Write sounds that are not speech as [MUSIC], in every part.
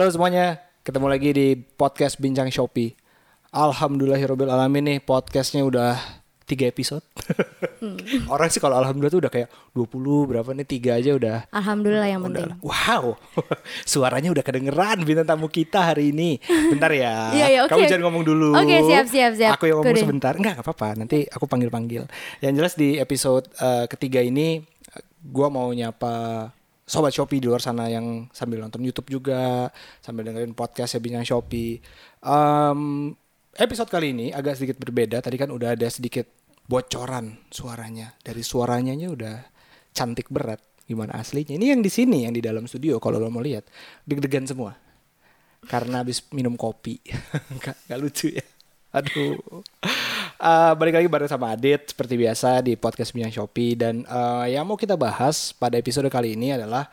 Halo semuanya, ketemu lagi di podcast Bincang Shopee. Alhamdulillahirobbil alamin nih podcastnya udah tiga episode. [LAUGHS] Orang sih kalau alhamdulillah tuh udah kayak 20 berapa nih tiga aja udah. Alhamdulillah yang penting. Udah, wow, [LAUGHS] suaranya udah kedengeran bintang tamu kita hari ini. Bentar ya, [LAUGHS] Iya, iya, oke. kamu jangan ngomong dulu. Oke, siap, siap, siap. Aku yang ngomong Good. sebentar. Enggak, nggak apa-apa. Nanti aku panggil-panggil. Yang jelas di episode eh, ketiga ini, eh, gua mau nyapa sobat Shopee di luar sana yang sambil nonton YouTube juga, sambil dengerin podcast ya Bincang Shopee. Em, episode kali ini agak sedikit berbeda. Tadi kan udah ada sedikit bocoran suaranya. Dari suaranya nya udah cantik berat. Gimana aslinya? Ini yang di sini, yang di dalam studio. Kalau lo mau lihat, deg-degan semua. Karena habis minum kopi. [LAUGHS] Gak lucu ya. Aduh. Eh, balik lagi bareng sama Adit seperti biasa di podcast Bincang Shopee dan eh, yang mau kita bahas pada episode kali ini adalah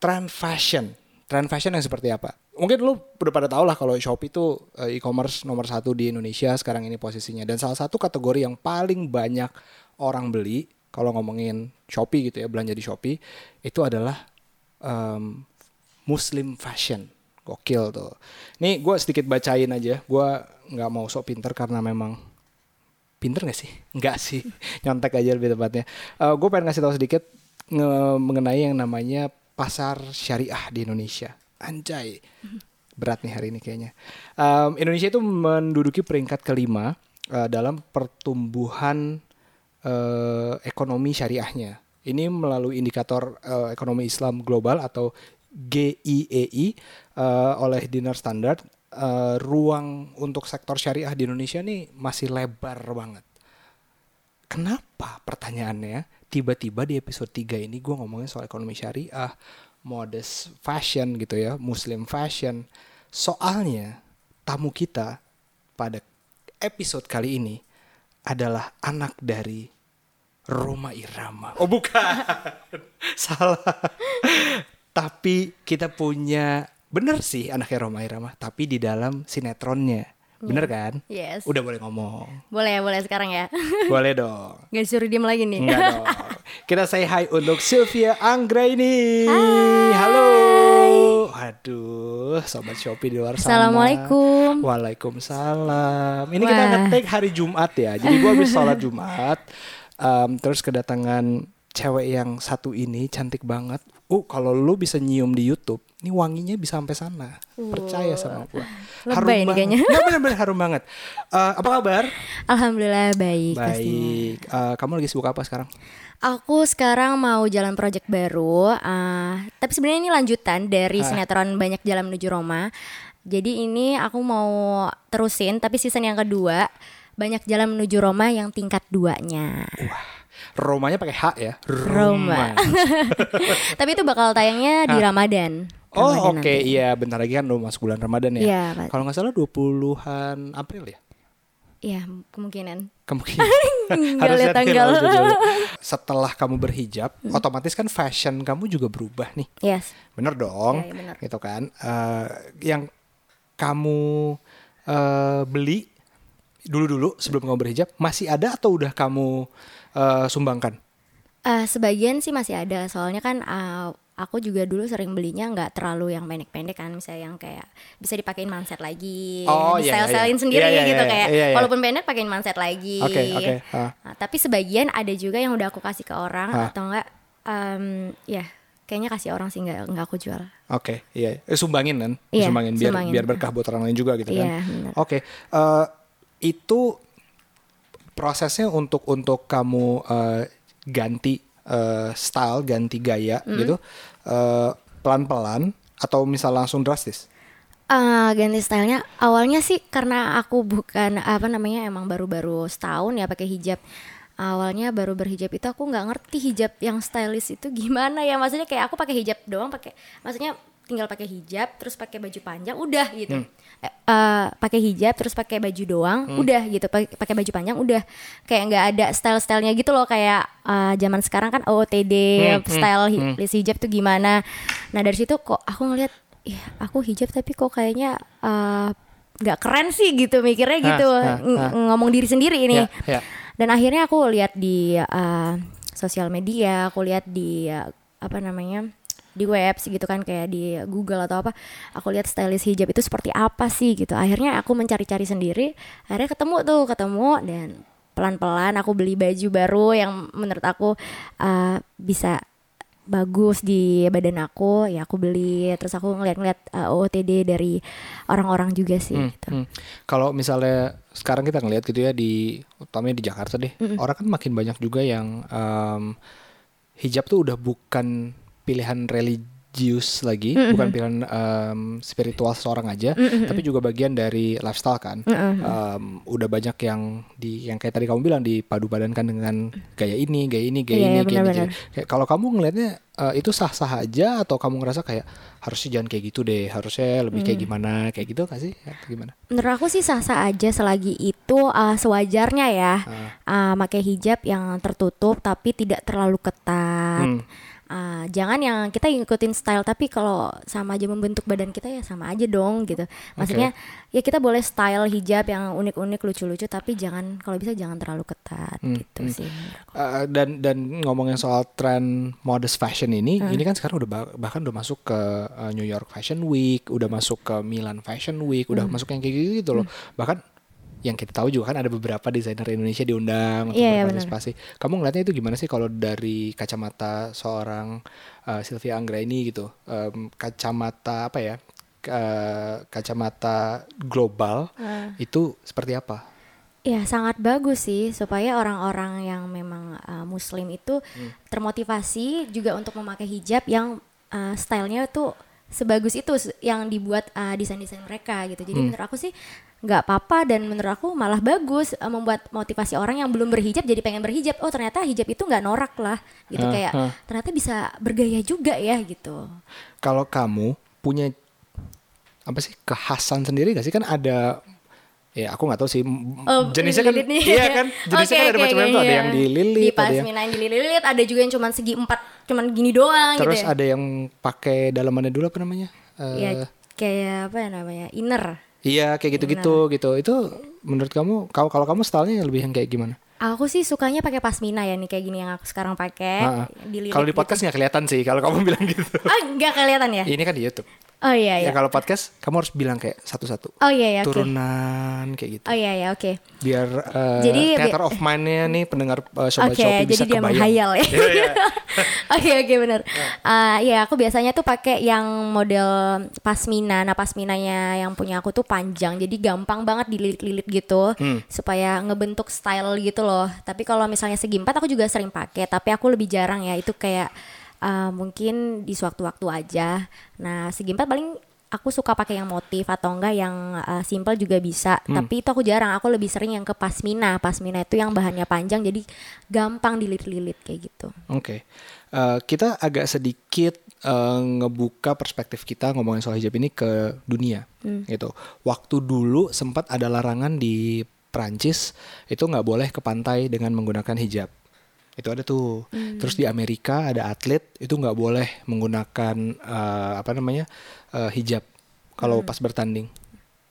trend fashion. Trend fashion yang seperti apa? Mungkin lu udah pada tahu lah kalau Shopee itu eh, e-commerce nomor satu di Indonesia sekarang ini posisinya. Dan salah satu kategori yang paling banyak orang beli kalau ngomongin Shopee gitu ya belanja di Shopee itu adalah em, Muslim fashion. Gokil tuh. Nih gue sedikit bacain aja. Gue nggak mau sok pinter karena memang pinter gak sih? [LAUGHS] Enggak sih, nyontek aja lebih tepatnya. gue pengen ngasih tahu sedikit nge- mengenai yang namanya pasar syariah di Indonesia. Anjay, [LAUGHS] berat nih hari ini kayaknya. Em, Indonesia itu menduduki peringkat kelima eh, dalam pertumbuhan eh, ekonomi syariahnya. Ini melalui indikator eh, ekonomi Islam global atau GIEI eh, oleh Dinar Standard. Eh, ruang untuk sektor syariah di Indonesia nih masih lebar banget. Kenapa pertanyaannya tiba-tiba di episode 3 ini gue ngomongin soal ekonomi syariah, modest fashion gitu ya, muslim fashion. Soalnya tamu kita pada episode kali ini adalah anak dari Roma Irama. Oh bukan, [LAUGHS] salah. Tapi kita punya, bener sih anaknya Roma Irama, tapi di dalam sinetronnya. Bener kan? Yes. Udah boleh ngomong. Boleh, boleh sekarang ya. [LAUGHS] Boleh dong. Gak disuruh diem lagi nih. Enggak dong. [LAUGHS] Kita say hi untuk Sylvia Anggra ini. Halo. Aduh, sobat Shopee di luar sana. Assalamualaikum. Waalaikumsalam. Ini kita Wah. ngetik hari Jumat ya. Jadi gua habis sholat Jumat. em, terus kedatangan cewek yang satu ini cantik banget. Uh, kalau lu bisa nyium di YouTube, ini wanginya bisa sampai sana. Percaya sama gua. Lebay nih banget. kayaknya. Nggak, bener-bener harum banget. Eh, apa kabar? Alhamdulillah baik, pastinya. Baik. Eh, kamu lagi sibuk apa sekarang? Aku sekarang mau jalan project baru. ah, tapi sebenarnya ini lanjutan dari Ah. sinetron Banyak Jalan Menuju Roma. Jadi ini aku mau terusin, tapi season yang kedua Banyak Jalan Menuju Roma yang tingkat duanya. Romanya pakai H ya. Roma. [LAUGHS] tapi itu bakal tayangnya di Ah. Ramadan. Oh Ramadan oke nanti. iya bentar lagi kan udah masuk bulan Ramadan ya. Iya, Pak. Kalau nggak salah 20-an April ya. Iya, kemungkinan. Kemungkinan. [LAUGHS] Harusnya lihat tanggal. harus dulu. [LAUGHS] Setelah kamu berhijab, otomatis kan fashion kamu juga berubah nih. Yes. Bener dong. Iya, iya, bener. Gitu kan. Eh, yang kamu eh, beli dulu-dulu sebelum kamu berhijab masih ada atau udah kamu eh, sumbangkan? Eh, sebagian sih masih ada, soalnya kan eh, aku juga dulu sering belinya nggak terlalu yang pendek-pendek kan, misalnya yang kayak bisa dipakein manset lagi, Oh, iya, iya, style-stylein iya. sendiri Iya, iya, gitu iya, kayak, iya, iya. walaupun pendek pakein manset lagi. Oke, oke, ah. Nah, tapi sebagian ada juga yang udah aku kasih ke orang Ah. atau enggak, em, ya kayaknya kasih orang sih nggak nggak aku jual. Oke, iya. Eh, sumbangin kan? Iya, sumbangin biar sumbangin. biar berkah buat orang lain juga gitu kan. Iya. Oke, eh, itu prosesnya untuk untuk kamu eh, ganti eh, style, ganti gaya Hmm. gitu, eh, pelan-pelan atau misal langsung drastis? Eh, ganti stylenya awalnya sih karena aku bukan apa namanya emang baru-baru setahun ya pakai hijab awalnya baru berhijab itu aku nggak ngerti hijab yang stylish itu gimana ya maksudnya kayak aku pakai hijab doang pakai maksudnya tinggal pakai hijab terus pakai baju panjang udah gitu. Eh, eh, pakai hijab terus pakai baju doang udah gitu. Pakai baju panjang udah. Kayak nggak ada style stylenya gitu loh kayak eh, zaman sekarang kan OOTD Hmm, hmm, style hi- hmm. list hijab tuh gimana. Nah dari situ kok aku ngeliat Ih, aku hijab tapi kok kayaknya nggak keren sih gitu mikirnya gitu. hah, Ng- hah. ngomong diri sendiri ini. Ya, ya. dan akhirnya aku lihat di eh, sosial media aku lihat di eh, apa namanya di web gitu kan kayak di Google atau apa aku lihat stylist hijab itu seperti apa sih gitu akhirnya aku mencari-cari sendiri akhirnya ketemu tuh ketemu dan pelan-pelan aku beli baju baru yang menurut aku uh, bisa bagus di badan aku ya aku beli terus aku ngeliat-ngeliat uh, OOTD dari orang-orang juga sih Hmm, gitu. hmm. Kalau misalnya sekarang kita ngelihat gitu ya di utamanya di Jakarta deh, orang kan makin banyak juga yang em, hijab tuh udah bukan pilihan religius lagi, bukan pilihan em, spiritual seorang aja, tapi juga bagian dari lifestyle kan. Em, udah banyak yang di yang kayak tadi kamu bilang dipadu padankan dengan gaya ini, gaya ini, gaya Iya, ini, iya, gaya ini, benar-benar. gaya- Kayak kalau kamu ngelihatnya eh, itu sah-sah aja atau kamu ngerasa kayak harusnya jangan kayak gitu deh, harusnya lebih kayak gimana, kayak gitu gak sih? Atau gimana? Menurut aku sih sah-sah aja selagi itu uh, sewajarnya ya uh, pakai hijab yang tertutup tapi tidak terlalu ketat. Hmm. Uh, jangan yang kita ngikutin style tapi kalau sama aja membentuk badan kita ya sama aja dong gitu. Maksudnya ya kita boleh style hijab yang unik-unik lucu-lucu tapi jangan kalau bisa jangan terlalu ketat Hmm, gitu hmm. sih. Uh, dan dan ngomongin soal tren modest fashion ini, ini kan sekarang udah bah- bahkan udah masuk ke uh, New York Fashion Week, udah masuk ke Milan Fashion Week, udah masuk yang kayak gitu, gitu loh. Bahkan yang kita tahu juga kan ada beberapa desainer Indonesia diundang untuk Iya, iya, berpartisipasi. Kamu ngeliatnya itu gimana sih kalau dari kacamata seorang uh, Sylvia Anggraini gitu, Em, kacamata apa ya? Ka- kacamata global itu seperti apa? Ya sangat bagus sih supaya orang-orang yang memang uh, muslim itu termotivasi juga untuk memakai hijab yang uh, stylenya tuh sebagus itu yang dibuat uh, desain-desain mereka gitu. Jadi menurut aku sih nggak apa-apa dan menurut aku malah bagus uh, membuat motivasi orang yang belum berhijab jadi pengen berhijab. Oh ternyata hijab itu nggak norak lah gitu Ah, kayak ah. ternyata bisa bergaya juga ya gitu. kalau kamu punya apa sih kekhasan sendiri gak sih kan ada ya aku nggak tahu sih Oh, jenisnya kan nih. iya kan [LAUGHS] jenisnya Oke, kan ada oke, macam-macam tuh oke, ada iya. yang dililit di ada yang pasmina yang dililit, ada juga yang cuman segi empat, cuman gini doang terus gitu. ya. ada yang pakai dalamannya dulu apa namanya Ya kayak apa ya namanya inner. iya kayak gitu-gitu gitu itu menurut kamu kalau kalau kamu stylenya lebih yang kayak gimana Aku sih sukanya pakai pasmina ya nih kayak gini yang aku sekarang pakai. Ah, ah. kalau di gitu. podcast nggak kelihatan sih kalau kamu [LAUGHS] bilang gitu Ah nggak kelihatan ya? ini kan di YouTube Oh iya ya iya. kalau podcast kamu harus bilang kayak satu-satu Oh iya iya turunan kayak gitu Oh iya iya oke. biar eh, Jadi, theater bi- of mind-nya nih pendengar uh, sobat Oke, Shopee bisa jadi dia kebayang. menghayal ya. Iya, iya. [LAUGHS] Oke oke benar. Iya aku biasanya tuh pakai yang model pasmina. Nah pasminanya yang punya aku tuh panjang, jadi gampang banget dililit-lilit gitu, Hmm. supaya ngebentuk style gitu loh. Tapi kalau misalnya segi empat aku juga sering pakai, tapi aku lebih jarang ya. Itu kayak ah, mungkin di sewaktu-waktu aja. Nah segi empat paling aku suka pakai yang motif atau enggak yang ah, simple juga bisa. Hmm. Tapi itu aku jarang. Aku lebih sering yang ke pasmina. Pasmina itu yang bahannya panjang, jadi gampang dililit-lilit kayak gitu. Oke, Eh, kita agak sedikit eh, ngebuka perspektif kita ngomongin soal hijab ini ke dunia, Hmm. gitu. Waktu dulu sempat ada larangan di Prancis itu nggak boleh ke pantai dengan menggunakan hijab. Itu ada tuh. Hmm. Terus di Amerika ada atlet itu nggak boleh menggunakan eh, apa namanya eh, hijab kalau Hmm. pas bertanding.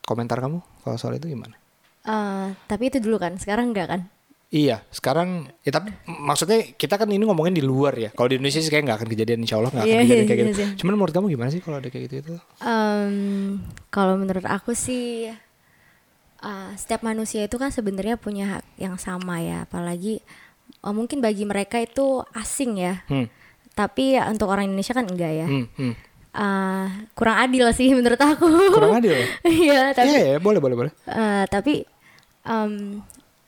Komentar kamu kalau soal itu gimana? Eh, tapi itu dulu kan, sekarang enggak kan? Iya, sekarang ya tapi maksudnya kita kan ini ngomongin di luar ya. Kalau di Indonesia sih kayak nggak akan kejadian, insya Allah nggak akan Iya, kejadian iya, kayak iya gitu. sih. Cuman menurut kamu gimana sih kalau ada kayak gitu itu? Em, kalau menurut aku sih eh, setiap manusia itu kan sebenarnya punya hak yang sama ya, apalagi eh, mungkin bagi mereka itu asing ya. Hmm, Tapi ya untuk orang Indonesia kan enggak ya. hmm, hmm. Eh, kurang adil sih menurut aku. Kurang adil. ya? [LAUGHS] Iya, tapi Iya, ya, boleh, boleh, boleh. eh, tapi em,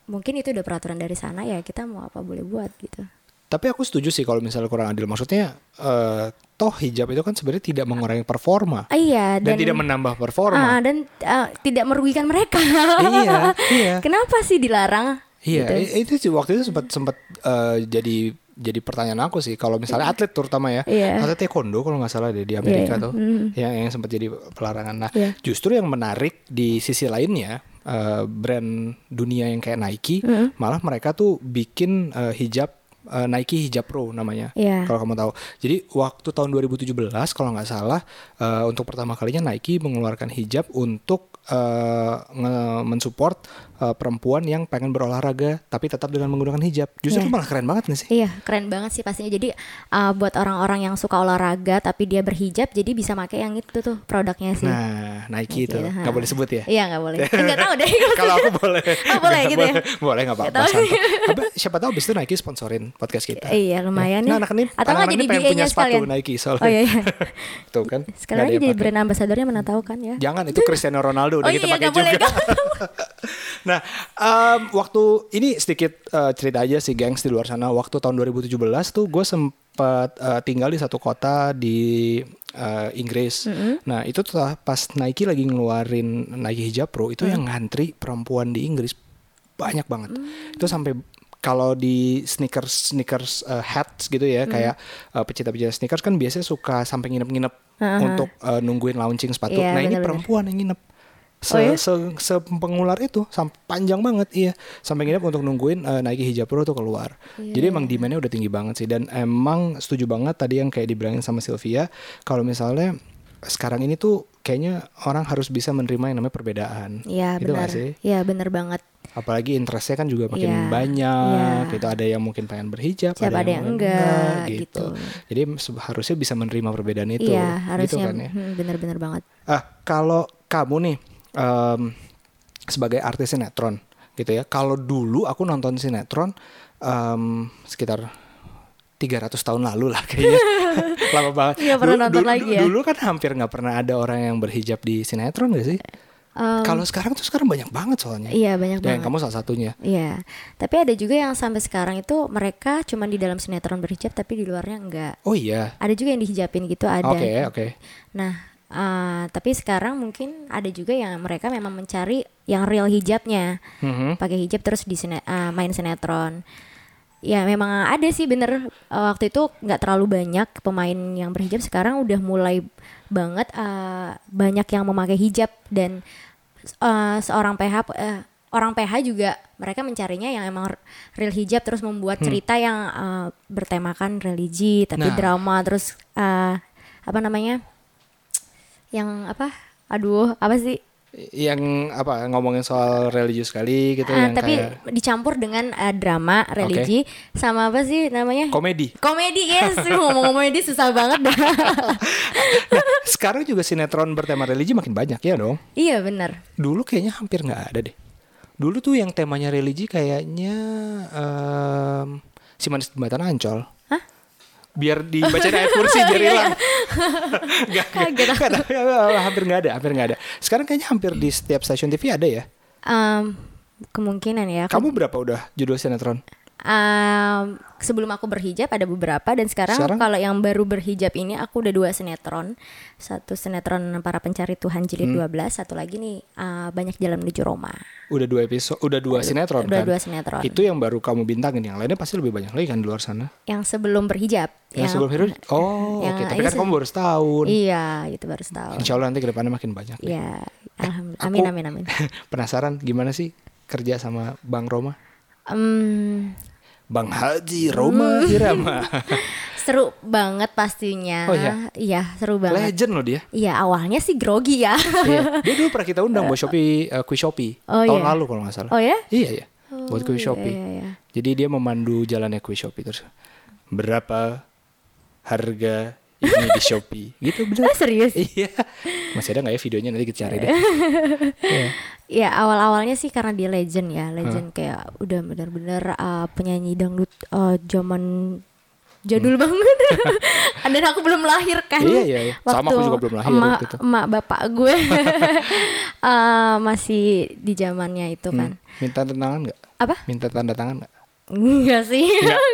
mungkin itu udah peraturan dari sana ya kita mau apa boleh buat gitu. Tapi aku setuju sih kalau misalnya kurang adil. Maksudnya eh, toh hijab itu kan sebenarnya tidak mengurangi performa Ah, iya dan, dan, tidak menambah performa. ah, dan eh, tidak merugikan mereka. iya, [LAUGHS] iya. Kenapa sih dilarang? Iya, Gitu. itu sih waktu itu sempat sempat eh, jadi jadi pertanyaan aku sih kalau misalnya atlet terutama ya, Iya. atlet taekwondo kalau nggak salah deh di Amerika Iya, tuh, mm. yang yang sempat jadi pelarangan. Nah, Iya. justru yang menarik di sisi lainnya eh, brand dunia yang kayak Nike, Mm. malah mereka tuh bikin eh, hijab eh, Nike Hijab Pro namanya. Iya. Kalau kamu tahu. Jadi waktu tahun 2017 kalau nggak salah eh, untuk pertama kalinya Nike mengeluarkan hijab untuk eh, nge- mensupport eh, perempuan yang pengen berolahraga tapi tetap dengan menggunakan hijab. Justru Iya. itu malah keren banget gak sih? Iya, keren banget sih pastinya. Jadi uh, buat orang-orang yang suka olahraga tapi dia berhijab, jadi bisa pakai yang itu tuh produknya sih. Nah, Nike itu Nike, nggak ha. boleh sebut ya. Iya nggak boleh. Enggak tahu deh. [LAUGHS] Kalau aku boleh. [LAUGHS] Oh, boleh Nggak gitu ya? boleh. Boleh nggak apa-apa. Nggak. [LAUGHS] Tapi siapa tahu abis itu Nike sponsorin podcast kita. Iya, lumayan Nah, nih. anak ini, Atau nggak anak jadi pengen punya sepatu sekalian. Nike soalnya. Oh iya, iya. Tuh kan. Sekarang nggak jadi brand ambassadornya mana tahu kan ya. Jangan itu Cristiano Ronaldo udah Oh kita iya, pakai boleh, juga. [LAUGHS] nah, em, waktu ini sedikit eh, cerita aja sih gengs di luar sana. Waktu tahun 2017 tuh gue sempat eh, tinggal di satu kota di eh, Inggris. Nah itu tuh pas Nike lagi ngeluarin Nike Hijab Pro itu yang ngantri perempuan di Inggris banyak banget. Itu sampai kalau di sneakers sneakers eh, hats gitu ya kayak eh, pecinta-pecinta sneakers kan biasanya suka sampai nginep-nginep untuk eh, nungguin launching sepatu. Iya, nah ini benar-benar. perempuan yang nginep. Se, Oh ya? se, sepengular itu sampai panjang banget iya sampai nginep untuk nungguin eh, Nike Hijab Pro tuh keluar. Iya, Jadi emang demandnya udah tinggi banget sih dan emang setuju banget tadi yang kayak dibilangin sama Sylvia kalau misalnya sekarang ini tuh kayaknya orang harus bisa menerima yang namanya perbedaan. Iya Gitu benar. sih? Iya benar banget. Apalagi interestnya kan juga makin Iya, banyak. iya. Gitu ada yang mungkin pengen berhijab, Siapa ada yang enggak, gitu. Jadi se- harusnya bisa menerima perbedaan itu. Iya gitu harusnya kan ya. hmm, benar-benar banget. Ah, kalau kamu nih em, sebagai artis sinetron gitu ya. Kalau dulu aku nonton sinetron em, sekitar 300 tahun lalu lah kayaknya. [LAUGHS] Lama banget. Nggak pernah nonton lagi ya? Dulu kan hampir nggak pernah ada orang yang berhijab di sinetron gak sih? Em, Kalau sekarang tuh sekarang banyak banget soalnya. Iya banyak Dan banget. kamu salah satunya. Iya, tapi ada juga yang sampai sekarang itu mereka cuma di dalam sinetron berhijab tapi di luarnya enggak. Oh iya. Ada juga yang dihijabin gitu ada. Oke, oke. Nah, eh, tapi sekarang mungkin ada juga yang mereka memang mencari yang real hijabnya, Mhm. pakai hijab terus di sine- eh, main sinetron. Ya memang ada sih bener eh, waktu itu nggak terlalu banyak pemain yang berhijab sekarang udah mulai banget eh, banyak yang memakai hijab dan eh, seorang PH eh, orang PH juga mereka mencarinya yang emang real hijab terus membuat cerita yang eh, bertemakan religi tapi Nah. drama terus eh, apa namanya yang apa aduh apa sih Yang apa ngomongin soal religius sekali gitu Ah, yang tapi kayak dicampur dengan eh, drama religi sama apa sih namanya komedi. komedi [LAUGHS] yes ngomong komedi susah banget dah Nah, sekarang juga sinetron bertema religi makin banyak ya dong. iya benar Dulu kayaknya hampir nggak ada deh. Dulu tuh yang temanya religi kayaknya em, si manis jembatan Ancol. Hah? Biar dibacain ayat kursi biar Iya, hilang. [LAUGHS] Nggak, Kaget nggak, nggak, hampir nggak ada, hampir nggak ada. Sekarang kayaknya hampir di setiap stasiun TV ada ya. Em, kemungkinan ya Kamu berapa udah judul sinetron? Em, sebelum aku berhijab ada beberapa dan sekarang, Sekarang? kalau yang baru berhijab ini aku udah dua sinetron satu sinetron para pencari Tuhan jilid Hmm. 12 satu lagi nih eh, banyak jalan menuju Roma Udah dua episode, udah dua sinetron udah kan? dua sinetron Itu yang baru kamu bintangin, yang lainnya pasti lebih banyak lagi kan di luar sana. yang sebelum berhijab Yang sebelum Hero, oh yang oke. Tapi ini kan kamu baru setahun. iya itu baru setahun Insya Allah nanti ke depannya makin banyak. deh. Iya, alhamdulillah. Amin amin amin. [LAUGHS] Penasaran gimana sih kerja sama Bang Roma? Em, Bang Haji Roma Hmm. Irama. [LAUGHS] seru banget pastinya. Oh, iya? Iya, seru banget. Legend loh dia. Iya, awalnya sih grogi ya. Iya. Dia dulu pernah kita undang [LAUGHS] buat Shopee, eh, quiz Shopee. Oh, Tahun iya. lalu kalau nggak salah. Oh ya? Iya iya. buat Oh, quiz iya, Shopee. iya, iya. Jadi dia memandu jalannya quiz Shopee terus. Berapa harga ini di Shopee? [LAUGHS] Gitu bener. Oh, serius? [LAUGHS] Iya. Masih ada nggak ya videonya nanti kita cari deh. [LAUGHS] Iya. Ya awal-awalnya sih karena dia legend ya, legend kayak udah benar-benar uh, penyanyi dangdut uh, zaman jadul banget. Dan aku belum lahir kan. Hmm. Iya, iya, iya. Sama, aku Waktu juga belum lahir Emak, waktu itu. emak bapak gue uh, masih di zamannya itu Hmm. kan. Minta tanda tangan nggak? Apa? Minta tanda tangan nggak? Enggak sih,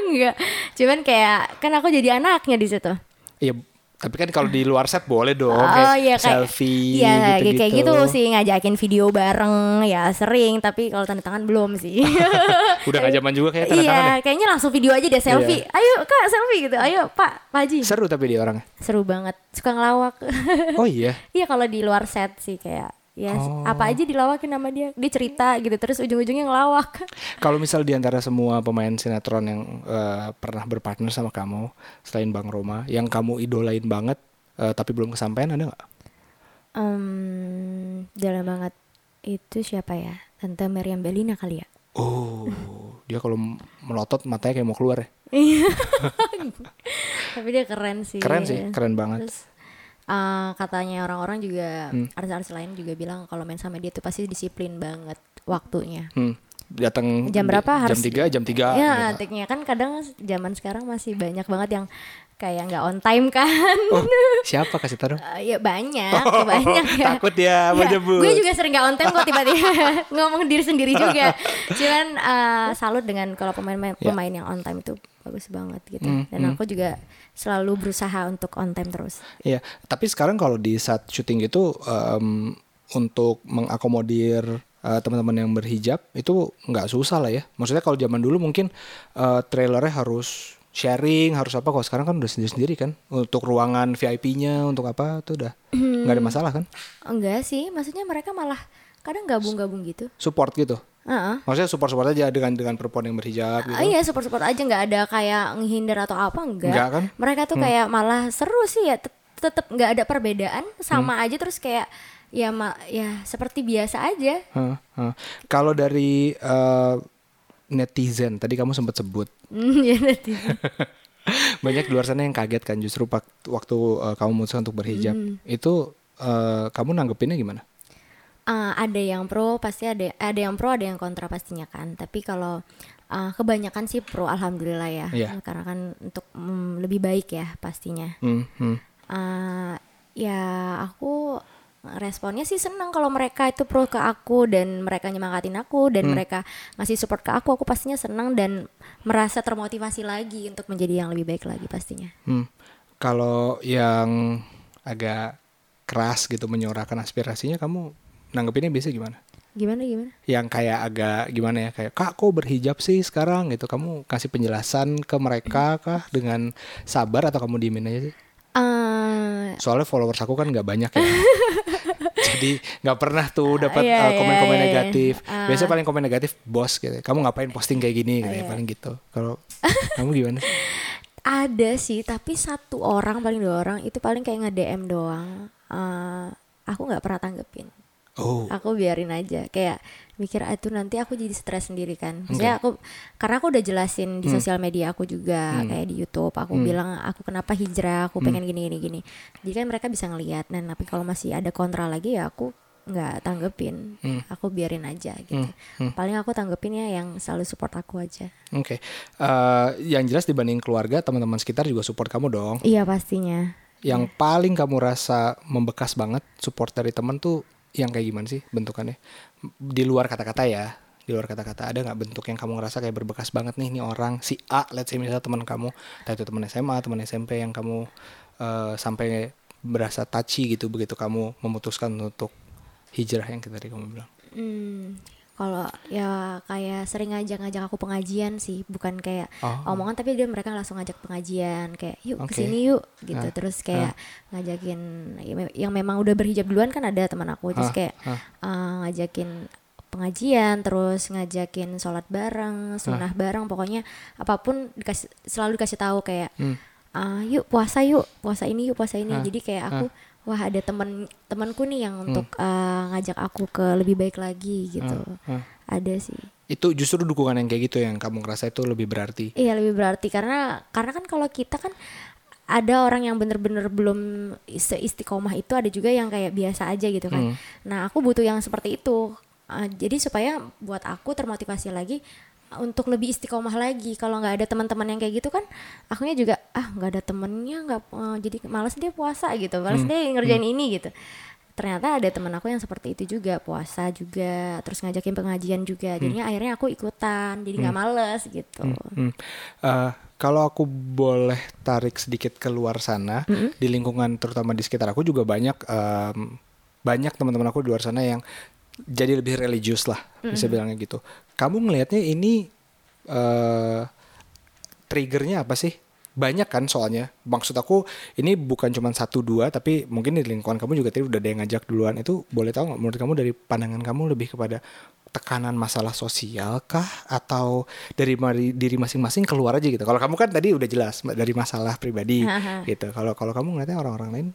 enggak. Cuman kayak kan aku jadi anaknya di situ. Iya. Tapi kan kalau di luar set boleh dong. oh kayak iya kayak selfie Iya gitu-gitu. kayak gitu sih ngajakin video bareng ya sering tapi kalau tanda tangan belum sih. [LAUGHS] Udah gak zaman juga kayak tanda iya, tangan ya. kayaknya langsung video aja deh selfie. Ayo Kak selfie gitu. Ayo Pak, Pak Haji. Seru tapi dia orangnya. Seru banget. Suka ngelawak. Oh iya. [LAUGHS] Iya kalau di luar set sih kayak ya Oh. apa aja dilawakin sama dia. Dia cerita gitu terus ujung-ujungnya ngelawak. [LAUGHS] Kalau misal di antara semua pemain sinetron yang eh, pernah berpartner sama kamu selain Bang Roma, yang kamu idolain banget eh, tapi belum kesampaian ada nggak? Em, jalan banget. itu siapa ya? Tante Meriam Belina kali ya. Oh, [LAUGHS] dia kalau melotot matanya kayak mau keluar ya. [LAUGHS] Tapi dia keren sih. Keren sih, keren banget. Terus uh, katanya orang-orang juga Hmm. artis-artis lain juga bilang kalau main sama dia tuh pasti disiplin banget waktunya. Hmm, datang Jam berapa jam harus- 3, jam 3. ya, tiknya kan kadang zaman sekarang masih banyak banget yang kayak nggak on time kan. Oh, [LAUGHS] siapa kasih tahu? dong? Uh, ya banyak, banyak ya. Takut ya mau Ya, nyebut. gue juga sering gak on time kok tiba-tiba [LAUGHS] ngomong diri sendiri juga. [LAUGHS] Cuman uh, salut dengan kalau pemain Ya. pemain yang on time itu bagus banget gitu. Hmm, Dan aku juga selalu berusaha untuk on time terus. Iya, tapi sekarang kalau di saat syuting itu em, untuk mengakomodir eh, teman-teman yang berhijab itu nggak susah lah ya. Maksudnya kalau zaman dulu mungkin eh, trailernya harus sharing, harus apa. Kalau sekarang kan udah sendiri-sendiri kan. Untuk ruangan VIP-nya, untuk apa itu udah nggak ada masalah kan. Enggak sih, maksudnya mereka malah kadang gabung-gabung gitu. Support gitu. Heeh. Maksudnya support-support aja dengan dengan perempuan yang berhijab gitu. Ah, iya support support aja nggak ada kayak menghindar atau apa enggak. Enggak kan? Mereka tuh kayak malah seru sih ya tet- tetep nggak ada perbedaan sama Hmm. aja terus kayak ya ma ya seperti biasa aja. Hah, hah. Kalau dari eh, netizen tadi kamu sempat sebut ya nanti. [LAUGHS] banyak di luar sana yang kaget kan justru waktu uh, kamu memutuskan untuk berhijab Hmm. itu uh, kamu nanggepinnya gimana? Ah, ada yang pro pasti ada ada yang pro ada yang kontra pastinya kan tapi kalau ah, kebanyakan sih pro alhamdulillah ya Iya. karena kan untuk mm, lebih baik ya pastinya Hmm, hmm. Ah, ya aku responnya sih senang kalau mereka itu pro ke aku dan mereka nyemangatin aku dan Hmm. mereka ngasih support ke aku aku pastinya senang dan merasa termotivasi lagi untuk menjadi yang lebih baik lagi pastinya hmm. Kalau yang agak keras gitu menyuarakan aspirasinya kamu nanggepinnya biasa gimana? gimana gimana Yang kayak agak gimana ya kayak kak kok berhijab sih sekarang gitu kamu kasih penjelasan ke mereka kah dengan sabar atau kamu diemin aja sih? Ah, Soalnya followers aku kan nggak banyak ya. [LAUGHS] Jadi nggak pernah tuh dapat Iya, uh, iya, komen-komen iya, iya. negatif. Ah. Biasanya paling komen negatif bos gitu. Kamu ngapain posting kayak gini gitu ya, Iya. paling gitu. Kalau [LAUGHS] kamu gimana? Ada sih, tapi satu orang paling dua orang itu paling kayak nge-DM doang. Eh, aku nggak pernah tanggepin. Oh, Aku biarin aja. Kayak mikir ah, itu nanti aku jadi stres sendiri kan. Maksudnya aku karena aku udah jelasin di sosial media aku juga kayak di YouTube. Aku bilang aku kenapa hijrah, aku pengen gini gini gini. Jadi kan mereka bisa ngelihat. Dan tapi kalau masih ada kontra lagi ya aku nggak tanggepin. Aku biarin aja gitu. Paling aku tanggepinnya yang selalu support aku aja. oke. Eh, yang jelas dibanding keluarga, teman-teman sekitar juga support kamu dong. Iya pastinya. Yang paling kamu rasa membekas banget support dari teman tuh yang kayak gimana sih bentukannya? Di luar kata-kata ya. Di luar kata-kata ada nggak bentuk yang kamu ngerasa kayak berbekas banget nih ini orang si A, let's say misalnya teman kamu, entah itu teman SMA, teman SMP yang kamu eh, sampai berasa touchy gitu begitu kamu memutuskan untuk hijrah yang tadi kamu bilang. Hmm, kalau ya kayak sering ngajak-ngajak aku pengajian sih, bukan kayak Oh. omongan tapi dia mereka langsung ngajak pengajian kayak yuk Oke. ke sini yuk gitu. Ah, Terus kayak ngajakin ya yang memang udah berhijab duluan kan ada teman aku terus Ah, kayak ah. uh, ngajakin pengajian terus ngajakin sholat bareng sunnah bareng pokoknya apa pun dikasih selalu dikasih tahu kayak Hmm. ah yuk puasa yuk puasa ini yuk puasa ini Ah, jadi kayak aku wah ada temen temanku nih yang untuk Hmm. uh, ngajak aku ke lebih baik lagi gitu ah. ada sih Itu justru dukungan yang kayak gitu yang kamu ngerasa itu lebih berarti. iya lebih berarti karena karena kan kalau kita kan ada orang yang bener-bener belum seistiqomah itu ada juga yang kayak biasa aja gitu kan Hmm. nah aku butuh yang seperti itu Uh, jadi supaya buat aku termotivasi lagi untuk lebih istiqomah lagi. Kalau nggak ada teman-teman yang kayak gitu kan akunya juga ah nggak ada temennya nggak uh, jadi malas dia puasa gitu. Malas dia ngerjain ini gitu. Ternyata ada teman aku yang seperti itu juga puasa juga terus ngajakin pengajian juga. Jadinya akhirnya aku ikutan jadi nggak males gitu. Hmm. Eh, kalau aku boleh tarik sedikit keluar sana di lingkungan terutama di sekitar aku juga banyak em, banyak teman-teman aku di luar sana yang jadi lebih religius lah bisa bilangnya gitu. Kamu ngelihatnya ini eh triggernya apa sih? Banyak kan soalnya. Maksud aku ini bukan cuma satu dua tapi mungkin di lingkungan kamu juga tadi udah ada yang ngajak duluan itu boleh tahu nggak menurut kamu dari pandangan kamu lebih kepada tekanan masalah sosial kah atau dari mari- diri masing-masing keluar aja gitu. Kalau kamu kan tadi udah jelas dari masalah pribadi gitu. Kalau kalau kamu ngeliatnya orang-orang lain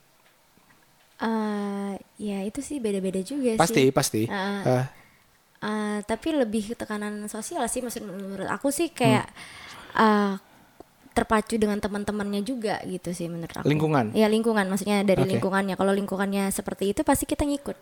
Eh, ya itu sih beda-beda juga Pasti, sih pasti. Ah. Eh, Eh, tapi lebih tekanan sosial sih maksud menurut aku sih kayak Hmm. eh, terpacu dengan teman-temannya juga gitu sih menurut aku Lingkungan? ya lingkungan maksudnya dari Oke. lingkungannya kalau lingkungannya seperti itu pasti kita ngikut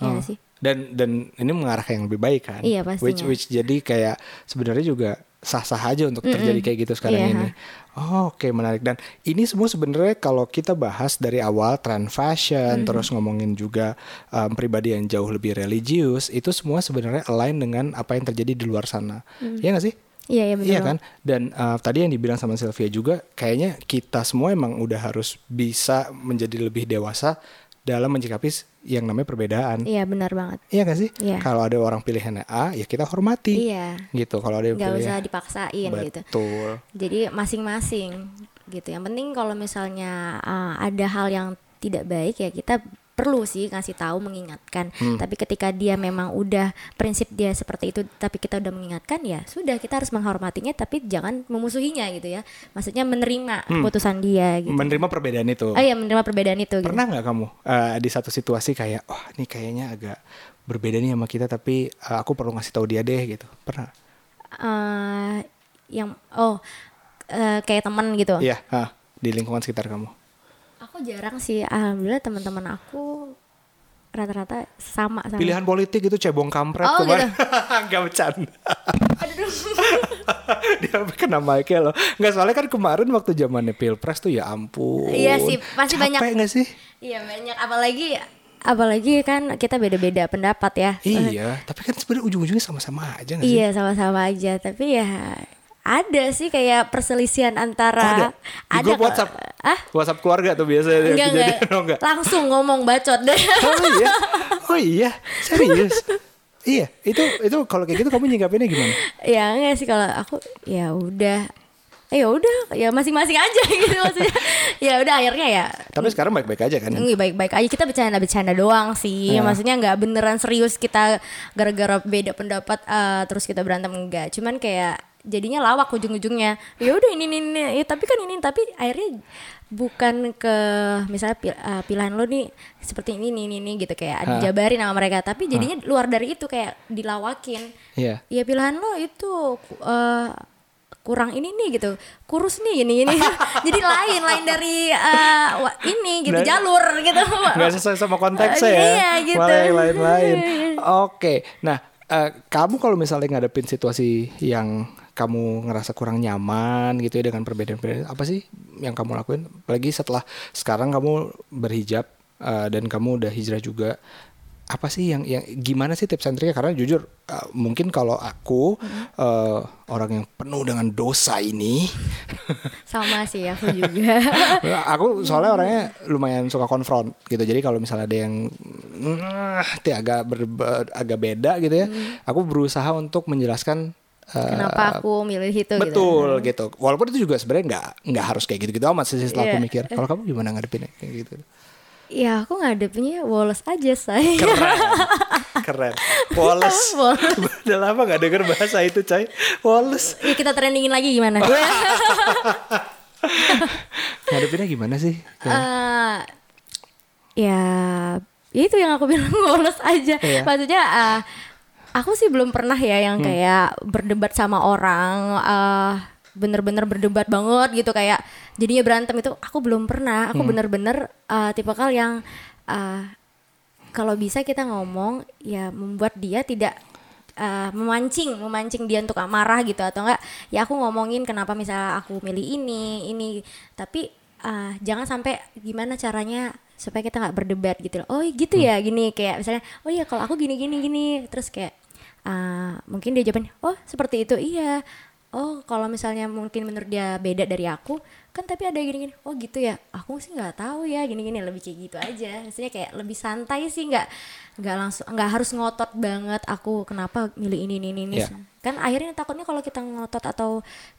ya Oh. nggak sih Dan dan ini mengarah ke yang lebih baik kan? Iya, pastinya. Which which jadi kayak sebenarnya juga sah-sah aja untuk terjadi kayak gitu sekarang Iya. ini. Oh, Oke menarik dan ini semua sebenarnya kalau kita bahas dari awal tren fashion terus ngomongin juga um, pribadi yang jauh lebih religius itu semua sebenarnya align dengan apa yang terjadi di luar sana. Iya nggak sih? iya iya benar Iya kan? Dan uh, tadi yang dibilang sama Sylvia juga, kayaknya kita semua emang udah harus bisa menjadi lebih dewasa dalam menyikapi yang namanya perbedaan. iya benar banget Iya gak sih? Iya. Kalau ada orang pilihannya A, ya kita hormati. iya Gitu. Kalau ada yang nggak usah dipaksain gitu Betul. jadi masing-masing gitu yang penting kalau misalnya uh, ada hal yang tidak baik ya kita perlu sih ngasih tahu mengingatkan Hmm. tapi ketika dia memang udah prinsip dia seperti itu tapi kita udah mengingatkan ya sudah kita harus menghormatinya tapi jangan memusuhinya gitu ya maksudnya menerima keputusan dia gitu Menerima perbedaan itu. oh iya menerima perbedaan itu gitu. Pernah nggak kamu uh, di satu situasi kayak, wah ini kayaknya agak berbeda nih sama kita, tapi uh, aku perlu ngasih tahu dia deh gitu. Pernah? Eh, yang oh eh, kayak teman gitu Iya. hah, di lingkungan sekitar kamu. Aku jarang sih alhamdulillah teman-teman aku rata-rata sama sama Pilihan politik itu cebong kampret Oh, kemarin. [LAUGHS] Gak bercanda. [LAUGHS] Dia kena mic loh. Nggak soalnya kan kemarin waktu zamannya pilpres tuh ya ampun. Iya sih, pasti Capek banyak- nggak sih? Iya banyak apalagi apalagi kan kita beda-beda pendapat ya. Iya, tapi kan sebenarnya ujung-ujungnya sama-sama aja nggak sih? Iya sama-sama aja tapi ya ada sih kayak perselisihan Oh, antara ada. Di grup. WhatsApp. Ah? WhatsApp keluarga tuh biasanya Enggak enggak. oh, enggak. Langsung ngomong bacot deh. Oh iya. Oh iya, serius. [LAUGHS] iya, itu itu kalau kayak gitu kamu nyikapinnya gimana? ya enggak sih kalau aku ya udah eh ya udah ya masing-masing aja [LAUGHS] gitu maksudnya ya udah akhirnya ya Tapi sekarang baik-baik aja kan? Enggak baik-baik aja kita bercanda-bercanda doang sih. Ya. Maksudnya nggak beneran serius kita gara-gara beda pendapat eh, terus kita berantem enggak. Cuman kayak jadinya lawak ujung-ujungnya. Ya udah ini ini, ini. Ya, tapi kan ini tapi akhirnya bukan ke misalnya pil- eh, pilihan lo nih seperti ini ini ini, ini gitu kayak dijabarin sama mereka. Tapi jadinya luar dari itu kayak dilawakin. Iya. ya pilihan lo itu eh, kurang ini nih gitu. Kurus nih ini ini. [LAUGHS] Jadi lain lain dari wa- ini gitu Dan- jalur gitu. [LAUGHS] nggak sesuai sama konteksnya Eh, ya. iya, gitu. malah yang lain-lain. [LAUGHS] Oke. Nah eh, kamu kalau misalnya ngadepin situasi yang kamu ngerasa kurang nyaman gitu ya dengan perbedaan-perbedaan apa sih yang kamu lakuin? Apalagi setelah sekarang kamu berhijab eh, dan kamu udah hijrah juga. Apa sih yang yang gimana sih tips and triknya karena jujur eh, mungkin kalau aku eh, orang yang penuh dengan dosa ini [LAUGHS] sama sih aku juga. [LAUGHS] Aku soalnya orangnya lumayan suka konfront gitu. Jadi kalau misalnya ada yang ti agak berbe- agak beda gitu ya. Aku berusaha untuk menjelaskan kenapa aku milih itu gitu? Betul gitu. walaupun itu juga sebenarnya nggak nggak harus kayak gitu gitu amat sih setelah aku Iya. mikir. Kalau kamu gimana ngadepinnya kayak gitu? Ya aku ngadepinnya woles aja say. Keren. [LAUGHS] Keren. Wallace [LAUGHS] Wallace. udah lama gak denger bahasa itu coy Wallace ya kita trendingin lagi gimana? [LAUGHS] Ngadepinnya gimana sih? Eh, ya itu yang aku bilang woles aja. Iya. maksudnya eh, aku sih belum pernah ya yang kayak berdebat sama orang eh, bener-bener berdebat banget gitu. Kayak jadinya berantem itu aku belum pernah. Aku bener-bener eh, tipe kal yang eh, kalau bisa kita ngomong ya membuat dia tidak eh, memancing memancing dia untuk marah gitu. Atau enggak ya aku ngomongin kenapa misalnya aku milih ini ini. Tapi eh, jangan sampai gimana caranya supaya kita nggak berdebat gitu loh. oh gitu ya gini. Kayak misalnya oh iya kalau aku gini gini gini. Terus kayak eh, mungkin dia jawabin oh seperti itu iya. Oh kalau misalnya mungkin menurut dia beda dari aku kan tapi ada gini-gini oh gitu ya. Aku sih nggak tahu ya gini-gini lebih kayak gitu aja. Maksudnya kayak lebih santai sih nggak nggak langsung nggak harus ngotot banget aku kenapa milih ini ini ini? Iya. kan akhirnya takutnya kalau kita ngotot atau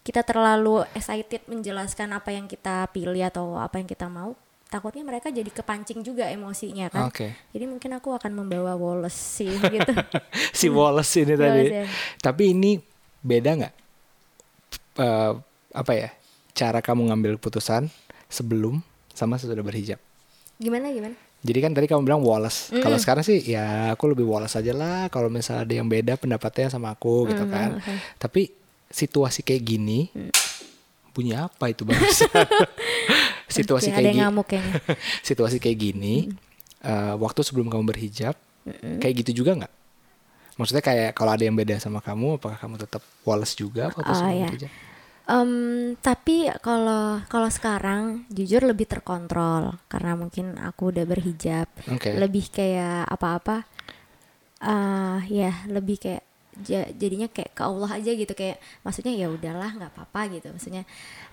kita terlalu excited menjelaskan apa yang kita pilih atau apa yang kita mau takutnya mereka jadi kepancing juga emosinya kan Oke. jadi mungkin aku akan membawa Wallace sih [LAUGHS] gitu si Wallace ini tadi. Wallace, ya. Tapi ini beda nggak? Eh, apa ya? Cara kamu ngambil keputusan sebelum sama sesudah berhijab. gimana gimana Jadi kan tadi kamu bilang Wallace. Kalau sekarang sih ya aku lebih Wallace aja lah. Kalau misalnya ada yang beda pendapatnya sama aku gitu kan. Tapi situasi kayak gini, bunyi apa itu barusan? [LAUGHS] [LAUGHS] situasi Oke, kayak gini. [LAUGHS] situasi kayak gini, eh, waktu sebelum kamu berhijab, kayak gitu juga nggak? Maksudnya kayak kalau ada yang beda sama kamu, apakah kamu tetap Wallace juga waktu Oh, iya. berhijab? Em, tapi kalau kalau sekarang jujur lebih terkontrol karena mungkin aku udah berhijab. Oke. Lebih kayak apa-apa eh ya lebih kayak ja- jadinya kayak ke Allah aja gitu kayak maksudnya ya udahlah nggak apa-apa gitu maksudnya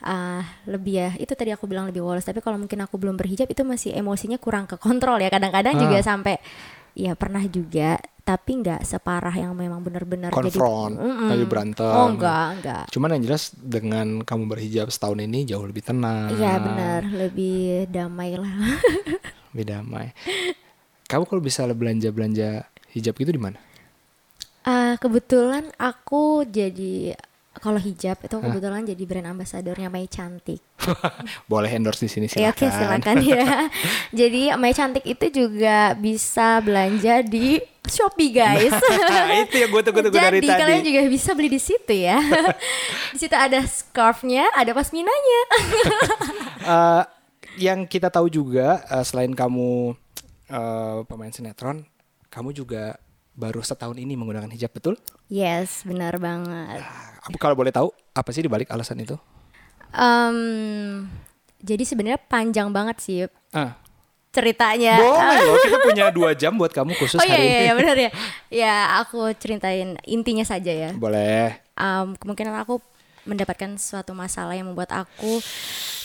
eh lebih ya itu tadi aku bilang lebih woles tapi kalau mungkin aku belum berhijab itu masih emosinya kurang ke kontrol ya kadang-kadang juga Ah. sampai ya pernah juga tapi nggak separah yang memang benar-benar jadi Konfront, Mm-mm. lagi berantem. oh enggak enggak Cuman yang jelas dengan kamu berhijab setahun ini jauh lebih tenang. Iya benar, lebih damai lah. [LAUGHS] Lebih damai. Kamu kalau bisa belanja-belanja hijab gitu di mana? Ah, kebetulan aku jadi kalau hijab itu kebetulan jadi brand ambasadornya Mei Cantik. [LAUGHS] Boleh endorse di sini Ya silakan. oke silakan ya. [LAUGHS] jadi Mei Cantik itu juga bisa belanja di Shopee guys. [LAUGHS] itu yang gue tunggu-tunggu dari Jadi tadi. kalian juga bisa beli di situ ya. di situ ada scarfnya, ada pasminanya. Eh, yang kita tahu juga eh, selain kamu eh, pemain sinetron, kamu juga baru setahun ini menggunakan hijab betul? yes, benar banget. Aku kalau boleh tahu apa sih dibalik alasan itu? Em, jadi sebenarnya panjang banget sih Ah, ceritanya. boleh loh. [LAUGHS] Kita punya dua jam buat kamu khusus Oh iya, hari iya, ini. iya benar ya. Ya aku ceritain intinya saja ya. Boleh. Um, kemungkinan aku mendapatkan suatu masalah yang membuat aku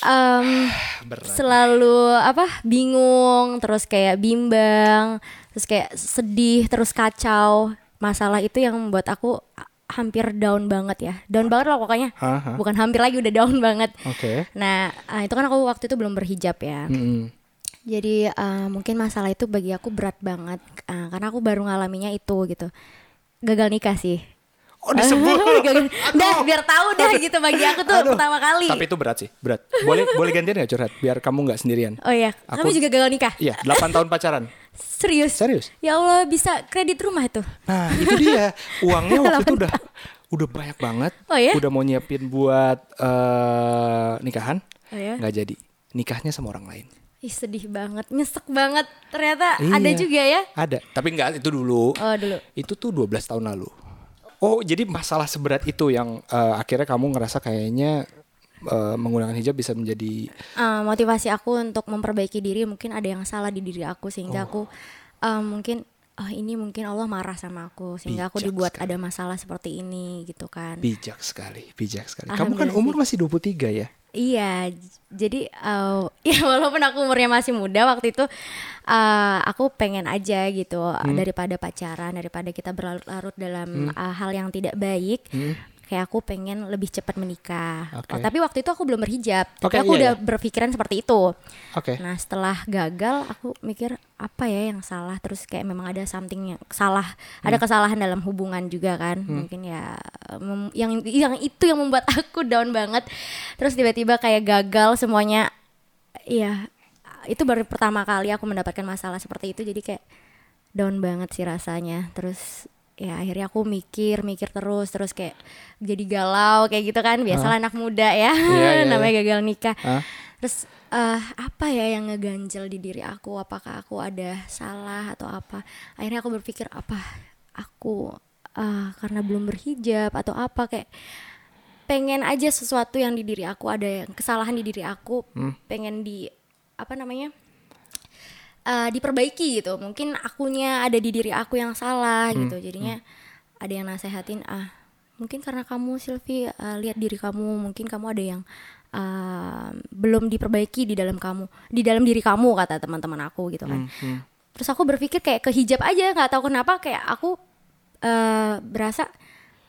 um, [SIGHS] Berat. selalu apa bingung, terus kayak bimbang, terus kayak sedih, terus kacau. Masalah itu yang membuat aku hampir down banget ya. Down banget lah pokoknya. Hah, hah. Bukan hampir lagi udah down [LAUGHS] banget. Oke. Nah, ah, itu kan aku waktu itu belum berhijab ya. Mm-mm. Jadi uh, mungkin masalah itu bagi aku berat banget uh, karena aku baru ngalaminya itu gitu. Gagal nikah sih. Oh disebut. [LAUGHS] Gagal- Dah biar tahu dah gitu bagi aku tuh Aduh. pertama kali. Tapi itu berat sih, berat. Boleh boleh gantian gak curhat biar kamu nggak sendirian. Oh iya, Aku- kamu juga gagal nikah? Iya, 8 tahun pacaran. Serius? Serius? Ya Allah bisa kredit rumah itu. Nah, itu dia. Uangnya waktu itu udah udah banyak banget. Oh ya? Udah mau nyiapin buat eh, nikahan. Oh ya? nggak jadi. Nikahnya sama orang lain. Ih sedih banget, nyesek banget. Ternyata Iya. ada juga ya. Ada, tapi nggak itu dulu. Oh dulu. Itu tuh 12 tahun lalu. Oh, jadi masalah seberat itu yang eh, akhirnya kamu ngerasa kayaknya eh, menggunakan hijab bisa menjadi Uh, motivasi aku untuk memperbaiki diri. Mungkin ada yang salah di diri aku sehingga aku uh, mungkin oh ini mungkin Allah marah sama aku sehingga aku Bijak dibuat sekali. ada masalah seperti ini gitu kan. bijak sekali, bijak sekali. Kamu kan umur masih 23 ya? Iya, jadi uh, [LAUGHS] ya walaupun aku umurnya masih muda waktu itu uh, aku pengen aja gitu Hmm. daripada pacaran, daripada kita berlarut-larut dalam uh, hal yang tidak baik. Kayak aku pengen lebih cepat menikah. Hmm. Oh, tapi waktu itu aku belum berhijab. Tapi aku iya, udah iya. berpikiran seperti itu. Oke. Nah, setelah gagal aku mikir apa ya yang salah terus kayak memang ada something yang salah, ada Hmm. kesalahan dalam hubungan juga kan. Mungkin ya mem- yang yang itu yang membuat [LAUGHS] aku down banget. Terus tiba-tiba kayak gagal semuanya. Iya, itu baru pertama kali aku mendapatkan masalah seperti itu jadi kayak down banget sih rasanya. Terus ya akhirnya aku mikir mikir terus terus kayak jadi galau kayak gitu kan biasalah anak muda ya [LAUGHS] Iya, iya, namanya gagal nikah Hah? Terus eh, apa ya yang ngeganjel di diri aku? Apakah aku ada salah atau apa? Akhirnya aku berpikir apa aku eh, karena belum berhijab atau apa kayak pengen aja sesuatu yang di diri aku ada yang kesalahan di diri aku pengen di apa namanya eh, diperbaiki gitu. Mungkin akunya ada di diri aku yang salah gitu. Jadinya ada yang nasehatin ah mungkin karena kamu Silvi eh, lihat diri kamu mungkin kamu ada yang eh, belum diperbaiki di dalam kamu di dalam diri kamu kata teman-teman aku gitu kan. Terus aku berpikir kayak ke hijab aja nggak tahu kenapa kayak aku eh, berasa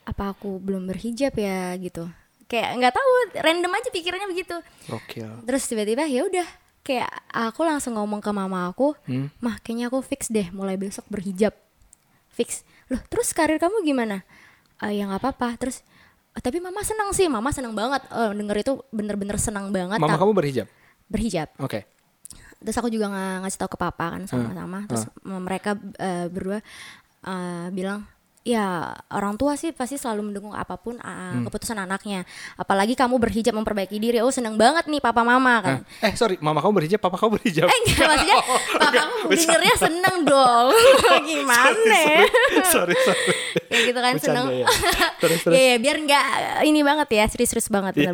apa aku belum berhijab ya? gitu. Kayak nggak tahu random aja pikirannya begitu. Gokil. terus tiba-tiba ya udah kayak aku langsung ngomong ke mama aku mah kayaknya aku fix deh mulai besok berhijab. Fix. Loh terus karir kamu gimana? "Eh, ya nggak apa-apa. Terus "Eh, tapi mama senang sih mama senang banget. Eh, denger itu bener-bener senang banget Mama kamu berhijab? berhijab. Oke. terus aku juga nggak ngasih tahu ke papa kan sama-sama. Terus mereka eh, berdua eh, bilang ya orang tua sih pasti selalu mendukung apa pun uh, keputusan anaknya apalagi kamu berhijab memperbaiki diri oh seneng banget nih papa mama kan Eh sorry, mama kamu berhijab, papa kamu berhijab. eh enggak maksudnya [LAUGHS] papa kamu dengernya seneng dong [LAUGHS] [LAUGHS] gimana ya? sorry, sorry. ya gitu kan Bercanda seneng ya. Terus terus. ya, ya biar nggak ini banget ya serius-serius banget Iya,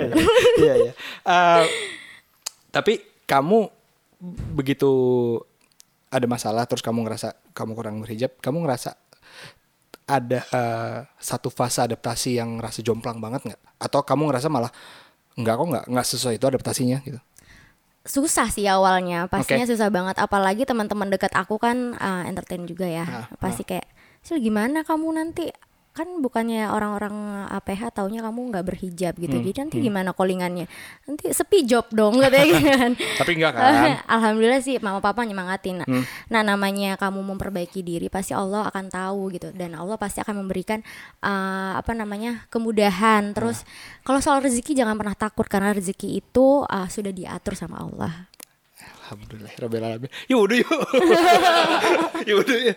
iya, iya. Eh, tapi kamu begitu ada masalah terus kamu ngerasa kamu kurang berhijab, kamu ngerasa ada eh, satu fase adaptasi yang ngerasa jomplang banget nggak? Atau kamu ngerasa malah nggak kok nggak nggak sesuai itu adaptasinya gitu? susah sih awalnya. Pastinya susah banget. Apalagi teman-teman dekat aku kan uh, entertain juga ya. Ah, pasti kayak Sil gimana kamu nanti kan bukannya orang-orang APH taunya kamu nggak berhijab gitu Hmm, jadi nanti gimana callingannya nanti sepi job dong katanya gitu [LAUGHS] kan Tapi enggak kan? [LAUGHS] Alhamdulillah sih mama papa nyemangatin. Nah, Hmm. nah namanya kamu memperbaiki diri pasti Allah akan tahu gitu dan Allah pasti akan memberikan uh, apa namanya kemudahan. Terus Nah. kalau soal rezeki jangan pernah takut karena rezeki itu uh, sudah diatur sama Allah. Alhamdulillah, Rabbil alamin. Yuk, [LAUGHS] udah yuk. yuk, udah yuk.